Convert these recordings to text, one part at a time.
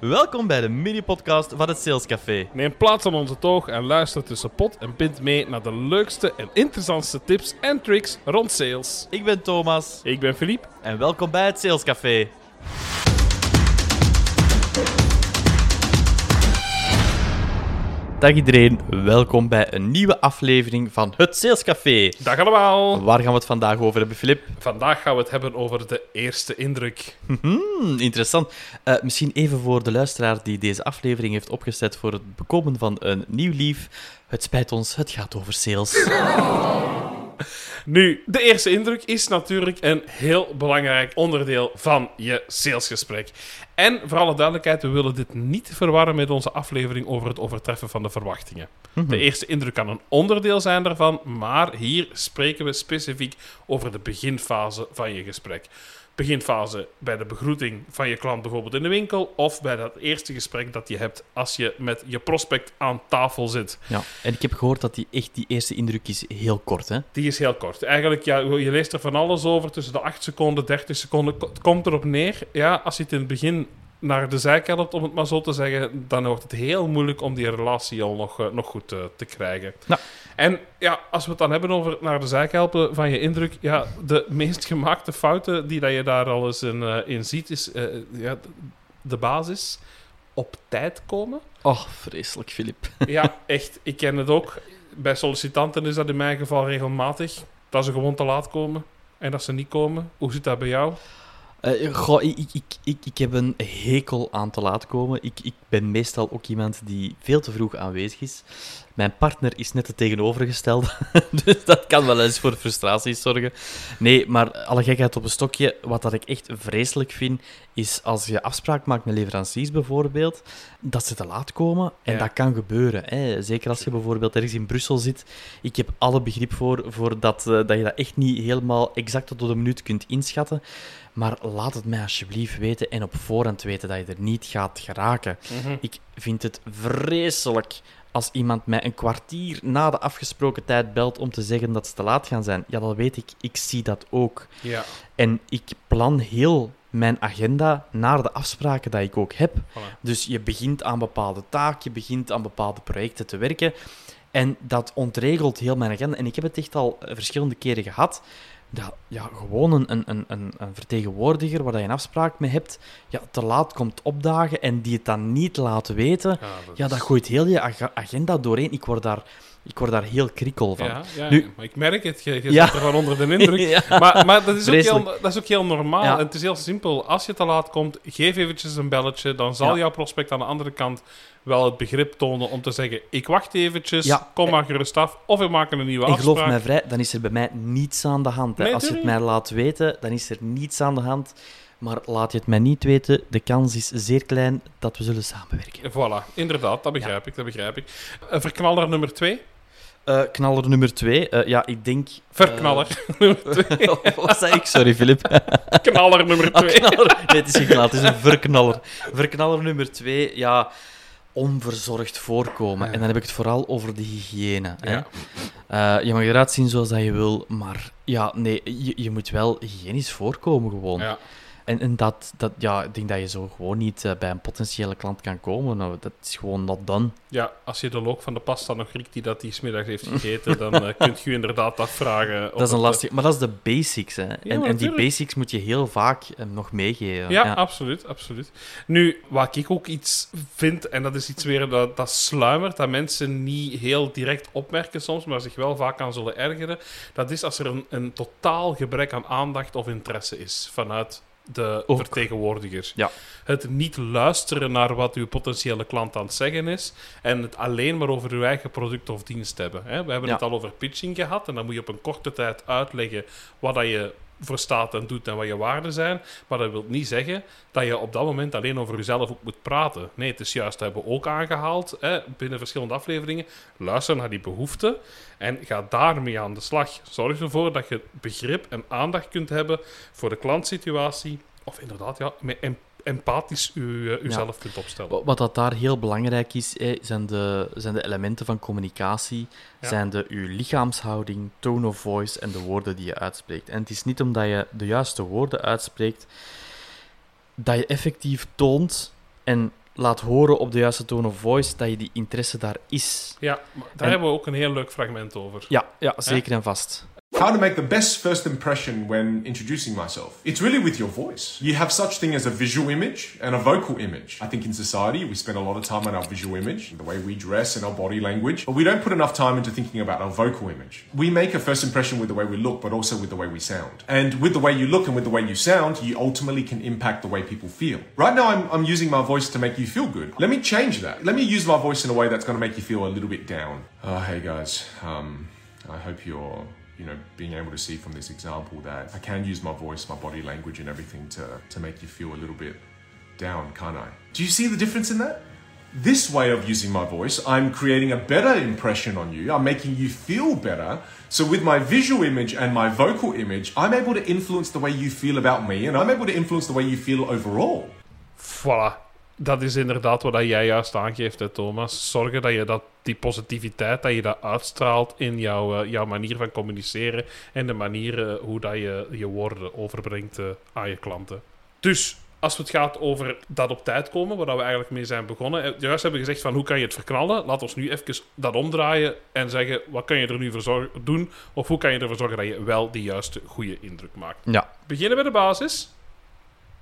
Welkom bij de mini-podcast van het Sales Café. Neem plaats aan onze toog en luister tussen pot en pint mee naar de leukste en interessantste tips en tricks rond sales. Ik ben Thomas Ik ben Philippe. en welkom bij het Sales Café. Dag iedereen, welkom bij een nieuwe aflevering van het Sales Café. Dag allemaal. Waar gaan we het vandaag over hebben, Filip? Vandaag gaan we het hebben over de eerste indruk. Hmm, interessant. Eh, misschien even voor de luisteraar die deze aflevering heeft opgezet voor het bekomen van een nieuw lief. Het spijt ons, het gaat over sales. Nu, de eerste indruk is natuurlijk een heel belangrijk onderdeel van je salesgesprek. En voor alle duidelijkheid, we willen dit niet verwarren met onze aflevering over het overtreffen van de verwachtingen. De eerste indruk kan een onderdeel zijn daarvan, maar hier spreken we specifiek over de beginfase van je gesprek. Beginfase bij de begroeting van je klant bijvoorbeeld in de winkel, of bij dat eerste gesprek dat je hebt als je met je prospect aan tafel zit. Ja, en ik heb gehoord dat die, echt, die eerste indruk is heel kort, hè? Die is heel kort. Eigenlijk, ja, je leest er van alles over. Tussen de 8 seconden, 30 seconden. Het komt erop neer. Ja, als je het in het begin naar de zijk helpt, om het maar zo te zeggen, dan wordt het heel moeilijk om die relatie al nog, eh, nog goed eh, te krijgen. Ja. En ja, als we het dan hebben over naar de zijk helpen van je indruk, ja, de meest gemaakte fouten die dat je daar al eens in, eh, in ziet, is eh, ja, de basis op tijd komen. Oh, vreselijk, Filip. Ja, echt. Ik ken het ook. Bij sollicitanten is dat in mijn geval regelmatig. Dat ze gewoon te laat komen en dat ze niet komen. Hoe zit dat bij jou? Eh, goh, ik, ik, ik, ik, heb een hekel aan te laat komen. Ik, ik ben meestal ook iemand die veel te vroeg aanwezig is. Mijn partner is net het tegenovergestelde, dus dat kan wel eens voor frustraties zorgen. Nee, maar alle gekheid op een stokje, wat dat ik echt vreselijk vind, is als je afspraak maakt met leveranciers bijvoorbeeld, dat ze te laat komen. En Ja. dat kan gebeuren. Hè. Zeker als je bijvoorbeeld ergens in Brussel zit. Ik heb alle begrip voor, voor dat, eh, dat je dat echt niet helemaal exact tot op de minuut kunt inschatten. Maar laat het mij alsjeblieft weten en op voorhand weten dat je er niet gaat geraken. Ik vind het vreselijk als iemand mij een kwartier na de afgesproken tijd belt om te zeggen dat ze te laat gaan zijn. Ja, dat weet ik. Ik zie dat ook. Ja, En ik plan heel mijn agenda naar de afspraken die ik ook heb. voilà. Dus je begint aan bepaalde taken, je begint aan bepaalde projecten te werken. En dat ontregelt heel mijn agenda. En ik heb het echt al eh, verschillende keren gehad. Dat ja, gewoon een, een, een, een vertegenwoordiger waar je een afspraak mee hebt, ja, te laat komt opdagen en die het dan niet laat weten. Ja, dat, Ja, dat gooit heel je ag- agenda doorheen. Ik word daar, ik word daar heel krikkel van. Ja, ja, Nu- maar ik merk het. Je, je Ja. zit ervan onder de indruk. Maar, maar dat, is ook heel, dat is ook heel normaal. En het is heel simpel. Als je te laat komt, geef eventjes een belletje. Dan zal jouw prospect aan de andere kant wel het begrip tonen om te zeggen: Ik wacht eventjes, Ja. kom maar gerust af. Of we maken een nieuwe En afspraak. geloof mij vrij, dan is er bij mij niets aan de hand. Nee, Als je het mij laat weten, dan is er niets aan de hand. Maar laat je het mij niet weten, de kans is zeer klein dat we zullen samenwerken. Voilà, inderdaad, dat begrijp ik, dat begrijp ik. Verknaller nummer twee. Eh, knaller nummer twee. Eh, ja, ik denk... Verknaller nummer twee. Wat zei ik? Sorry, Filip. Knaller nummer Ah, twee. knaller. Nee, het is geen knal, het is een verknaller. Verknaller nummer twee, ja... Onverzorgd voorkomen. Ja. En dan heb ik het vooral over de hygiëne. Hè. Ja. Eh, je mag eruit zien zoals dat je wil, maar ja, nee, je, je moet wel hygiënisch voorkomen gewoon. Ja. En, en dat, dat, ja, ik denk dat je zo gewoon niet eh, bij een potentiële klant kan komen. Nou, dat is gewoon not done. ja, als je de look van de pasta nog riekt die dat die smiddags heeft gegeten, dan eh kunt je inderdaad afvragen. of Dat is een het, lastig, maar dat is de basics. Hè. en, en die basics moet je heel vaak eh, nog meegeven. Ja, absoluut, absoluut. Nu, wat ik ook iets vind, en dat is iets weer dat, dat sluimert, dat mensen niet heel direct opmerken soms, maar zich wel vaak aan zullen ergeren, dat is als er een, een totaal gebrek aan aandacht of interesse is vanuit de Ook. vertegenwoordiger. Ja. Het niet luisteren naar wat uw potentiële klant aan het zeggen is en het alleen maar over uw eigen product of dienst hebben. Hè? We hebben Ja. het al over pitching gehad en dan moet je op een korte tijd uitleggen wat dat je verstaat en doet en wat je waarden zijn. Maar dat wil niet zeggen dat je op dat moment alleen over jezelf ook moet praten. Nee, het is juist, dat hebben we ook aangehaald hè, binnen verschillende afleveringen. Luister naar die behoeften en ga daarmee aan de slag. Zorg ervoor dat je begrip en aandacht kunt hebben voor de klantsituatie. Of inderdaad, ja, met em- empathisch u, eh, uzelf kunt opstellen. Wa- Wat dat daar heel belangrijk is, zijn, de, zijn de elementen van communicatie, Ja. zijn de, uw lichaamshouding, tone of voice en de woorden die je uitspreekt. En het is niet omdat je de juiste woorden uitspreekt, dat je effectief toont en laat horen op de juiste tone of voice dat je die interesse daar is. Ja, daar En- hebben we ook een heel leuk fragment over. Ja, ja zeker en vast. How to make the best first impression when introducing myself. It's really with your voice. You have such thing as a visual image and a vocal image. I think in society we spend a lot of time on our visual image, the way we dress and our body language, but we don't put enough time into thinking about our vocal image. We make a first impression with the way we look, but also with the way we sound. And with the way you look and with the way you sound, you ultimately can impact the way people feel. Right now I'm, I'm using my voice to make you feel good. Let me change that. Let me use my voice in a way that's going to make you feel a little bit down. Oh, hey guys. Um, I hope you're you know, being able to see from this example that I can use my voice, my body language, and everything to, to make you feel a little bit down, can't I? Do you see the difference in that? This way of using my voice, I'm creating a better impression on you. I'm making you feel better. So, with my visual image and my vocal image, I'm able to influence the way you feel about me, and I'm able to influence the way you feel overall. Voilà. Dat is inderdaad wat jij juist aangeeft, hè, Thomas. Zorgen dat je dat, die positiviteit, dat je dat uitstraalt in jouw, eh, jouw manier van communiceren en de manier eh, hoe dat je je woorden overbrengt eh, aan je klanten. Dus, als het gaat over dat op tijd komen, waar we eigenlijk mee zijn begonnen. Juist hebben we gezegd van hoe kan je het verknallen. Laat ons nu even dat omdraaien en zeggen wat kan je er nu voor zorgen, doen of hoe kan je ervoor zorgen dat je wel die juiste goede indruk maakt. Ja, Beginnen bij de basis.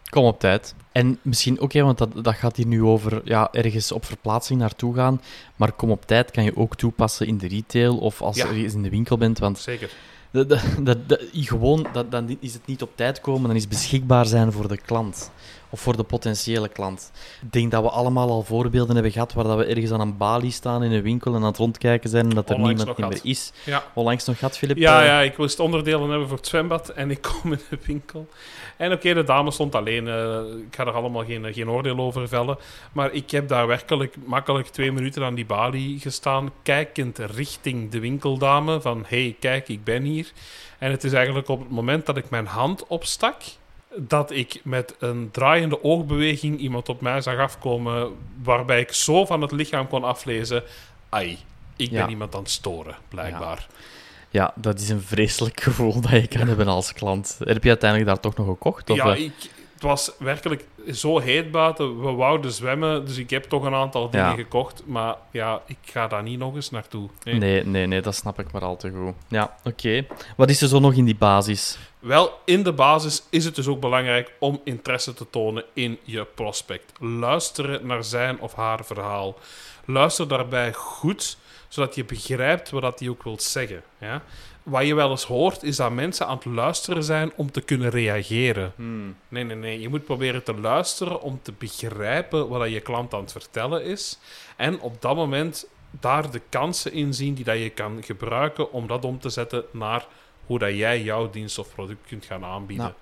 Kom op tijd. En misschien ook, hè, want dat, dat gaat hier nu over ja, ergens op verplaatsing naartoe gaan. Maar kom op tijd kan je ook toepassen in de retail of als Ja. je in de winkel bent. Want Zeker. dat, dat- gewoon, dat, dan is het niet op tijd komen, dan is het beschikbaar zijn voor de klant. Of voor de potentiële klant. Ik denk dat we allemaal al voorbeelden hebben gehad waar dat we ergens aan een balie staan in een winkel en aan het rondkijken zijn en dat er Onlangs niemand meer is. Ja. Onlangs nog gehad, Filip? Ja, Eh, ja, ik moest onderdelen hebben voor het zwembad en ik kom in de winkel. En oké, de dame stond alleen. eh, ik ga er allemaal geen, geen oordeel over vellen. Maar ik heb daar werkelijk makkelijk twee minuten aan die balie gestaan, kijkend richting de winkeldame. Van, hey, kijk, ik ben hier. En het is eigenlijk op het moment dat ik mijn hand opstak, dat ik met een draaiende oogbeweging iemand op mij zag afkomen, waarbij ik zo van het lichaam kon aflezen, ai, ik Ja. ben iemand aan het storen, blijkbaar. Ja, dat is een vreselijk gevoel dat je kan hebben als klant. Heb je uiteindelijk daar toch nog gekocht? Of, ja, eh, ik, het was werkelijk zo heet buiten. We wouden zwemmen, dus ik heb toch een aantal dingen Ja. gekocht. Maar ja, ik ga daar niet nog eens naartoe. Nee. nee, nee, nee, dat snap ik maar al te goed. Ja, oké. Wat is er zo nog in die basis? Wel, in de basis is het dus ook belangrijk om interesse te tonen in je prospect. Luisteren naar zijn of haar verhaal. Luister daarbij goed, zodat je begrijpt wat hij ook wil zeggen. Ja? Wat je wel eens hoort, is dat mensen aan het luisteren zijn om te kunnen reageren. Nee, nee, nee. Je moet proberen te luisteren om te begrijpen wat dat je klant aan het vertellen is. En op dat moment daar de kansen in zien die dat je kan gebruiken om dat om te zetten naar hoe dat jij jouw dienst of product kunt gaan aanbieden. Nou,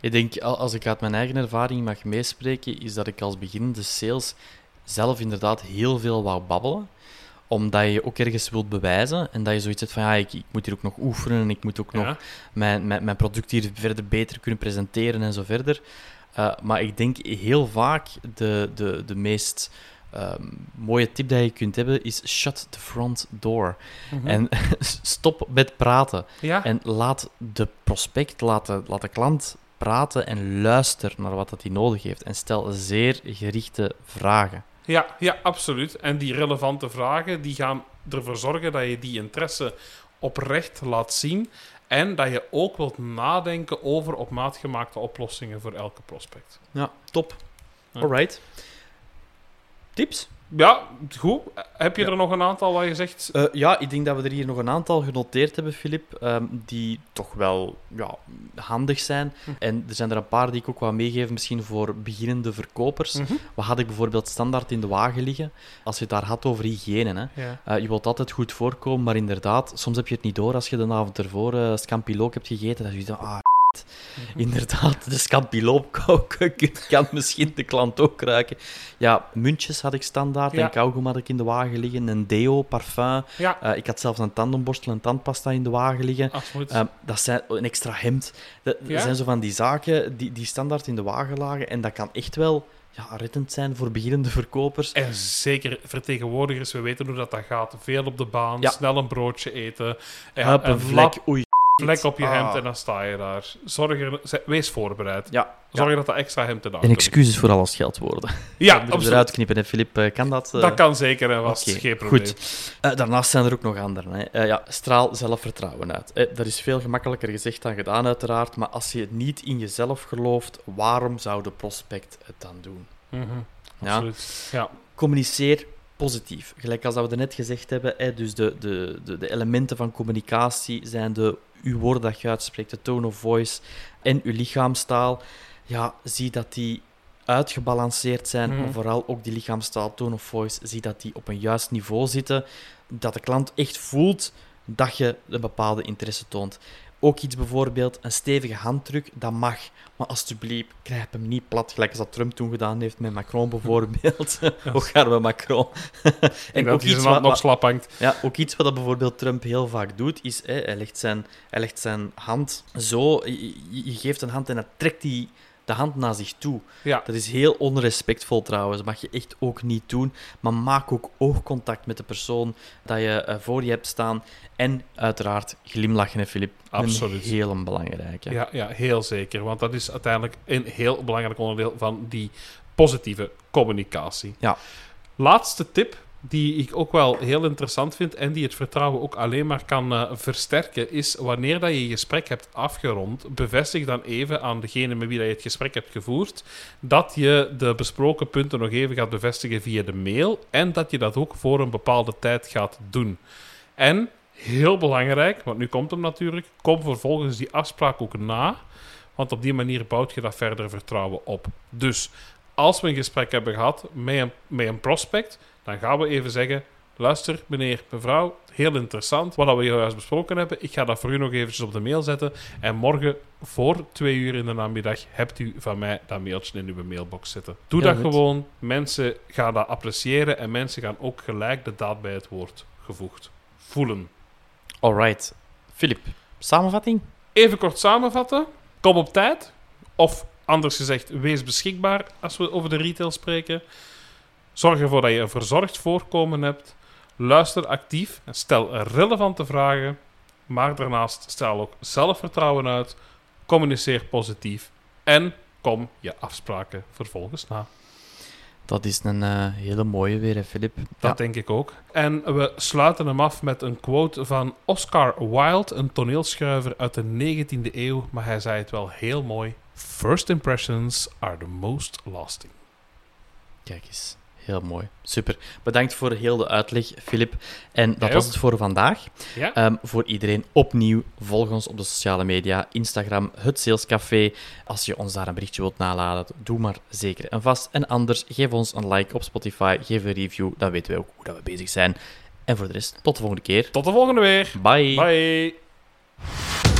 Ik denk, al- als ik uit mijn eigen ervaring mag meespreken, is dat ik als beginnende sales zelf inderdaad heel veel wou babbelen. Omdat je ook ergens wilt bewijzen en dat je zoiets hebt van ja, ik, ik moet hier ook nog oefenen en ik moet ook nog mijn, mijn, mijn product hier verder beter kunnen presenteren en zo verder. Eh, maar ik denk heel vaak de, de, de meest ehm, mooie tip dat je kunt hebben is shut the front door. Mhm. En stop met praten. ja? En laat de prospect, laat de, laat de klant praten en luister naar wat dat hij nodig heeft. En stel zeer gerichte vragen. Ja, ja, absoluut. En die relevante vragen die gaan ervoor zorgen dat je die interesse oprecht laat zien. En dat je ook wilt nadenken over op maat gemaakte oplossingen voor elke prospect. Ja, top. Ja. Alright. Tips? Ja, goed. Heb je Ja. er nog een aantal waar je zegt... Eh, ja, ik denk dat we er hier nog een aantal genoteerd hebben, Filip, ehm, die toch wel ja, handig zijn. Hm. En er zijn er een paar die ik ook wil meegeven, misschien voor beginnende verkopers. Mhm. Wat had ik bijvoorbeeld standaard in de wagen liggen? Als je het daar had over hygiëne, hè. Ja. Eh, je wilt altijd goed voorkomen, maar inderdaad, soms heb je het niet door als je de avond ervoor eh scampilook hebt gegeten. Dat je denkt, ah, inderdaad, de scampilook kan misschien de klant ook ruiken. Ja, muntjes had ik standaard Ja. en kauwgom had ik in de wagen liggen, een deo, parfum. Ja, Eh, ik had zelfs een tandenborstel en tandpasta in de wagen liggen. absoluut. Eh, dat zijn een extra hemd. Dat, Ja? zijn zo van die zaken die, die standaard in de wagen lagen. En dat kan echt wel ja, reddend zijn voor beginnende verkopers. En zeker vertegenwoordigers, we weten hoe dat, dat gaat. Veel op de baan, Ja. snel een broodje eten. Ja, Hup, een een vlek, oei. Vlek op je hemd Ah. en dan sta je daar. Zorg er, wees voorbereid. Ja, Zorg dat dat extra hemd de en excuses voor alle scheldwoorden. Ja, Moet je absoluut. eruit knippen, hè, Filip? Eh, Kan dat? eh? Dat kan zeker en vast. Oké, Geen probleem. Goed. Eh, daarnaast zijn er ook nog anderen. Hè. Eh, ja, straal zelfvertrouwen uit. Eh, dat is veel gemakkelijker gezegd dan gedaan, uiteraard. Maar als je niet in jezelf gelooft, waarom zou de prospect het dan doen? Mhm, Ja. Absoluut. Ja. Communiceer positief. Gelijk als dat we net gezegd hebben, hè, dus de, de, de, de elementen van communicatie zijn de uw woorden dat je uitspreekt, de tone of voice en uw lichaamstaal. Ja, zie dat die uitgebalanceerd zijn, Mhm. maar vooral ook die lichaamstaal, tone of voice, zie dat die op een juist niveau zitten, dat de klant echt voelt dat je een bepaalde interesse toont. Ook iets bijvoorbeeld, een stevige handdruk, dat mag. Maar alsjeblieft, grijp hem niet plat, gelijk als dat Trump toen gedaan heeft met Macron bijvoorbeeld. Hoe gaan we Macron? En dat hij zijn wat- hand nog slap hangt. ja, ook iets wat dat bijvoorbeeld Trump heel vaak doet, is hè, hij, legt zijn, hij legt zijn hand zo, je, je- je geeft een hand en dan trekt hij de hand naar zich toe. Ja. Dat is heel onrespectvol trouwens, dat mag je echt ook niet doen. Maar maak ook oogcontact met de persoon dat je eh, voor je hebt staan. En uiteraard glimlachen, Filip. Absoluut. Een heel belangrijke. Ja, ja, heel zeker. Want dat is uiteindelijk een heel belangrijk onderdeel van die positieve communicatie. Ja. Laatste tip, die ik ook wel heel interessant vind en die het vertrouwen ook alleen maar kan eh, versterken, is wanneer dat je gesprek hebt afgerond, bevestig dan even aan degene met wie dat je het gesprek hebt gevoerd, dat je de besproken punten nog even gaat bevestigen via de mail en dat je dat ook voor een bepaalde tijd gaat doen. En, heel belangrijk, want nu komt hem natuurlijk, kom vervolgens die afspraak ook na, want op die manier bouwt je dat verder vertrouwen op. Dus, als we een gesprek hebben gehad met een, met een prospect, dan gaan we even zeggen, luister meneer, mevrouw, heel interessant wat we juist besproken hebben. Ik ga dat voor u nog eventjes op de mail zetten en morgen voor twee uur in de namiddag hebt u van mij dat mailtje in uw mailbox zitten. Doe Heel dat goed. gewoon, mensen gaan dat appreciëren en mensen gaan ook gelijk de daad bij het woord gevoegd voelen. Alright. Filip, samenvatting? Even kort samenvatten. Kom op tijd. Of anders gezegd, wees beschikbaar als we over de retail spreken. Zorg ervoor dat je een verzorgd voorkomen hebt. Luister actief en stel relevante vragen. Maar daarnaast stel ook zelfvertrouwen uit. Communiceer positief. En kom je afspraken vervolgens na. Dat is een eh, hele mooie weer, hè, Filip. Dat Ja. denk ik ook. En we sluiten hem af met een quote van Oscar Wilde, een toneelschrijver uit de 19e eeuw. Maar hij zei het wel heel mooi. First impressions are the most lasting. Kijk eens, heel mooi. Super. Bedankt voor heel de uitleg, Filip. En dat Jij was ook. het voor vandaag. Ja? Ehm, voor iedereen opnieuw, volg ons op de sociale media, Instagram, het Salescafé. Als je ons daar een berichtje wilt naladen, doe maar zeker en vast. En anders, geef ons een like op Spotify, geef een review, dan weten wij ook hoe dat we bezig zijn. En voor de rest, tot de volgende keer. Tot de volgende weer. Bye. Bye.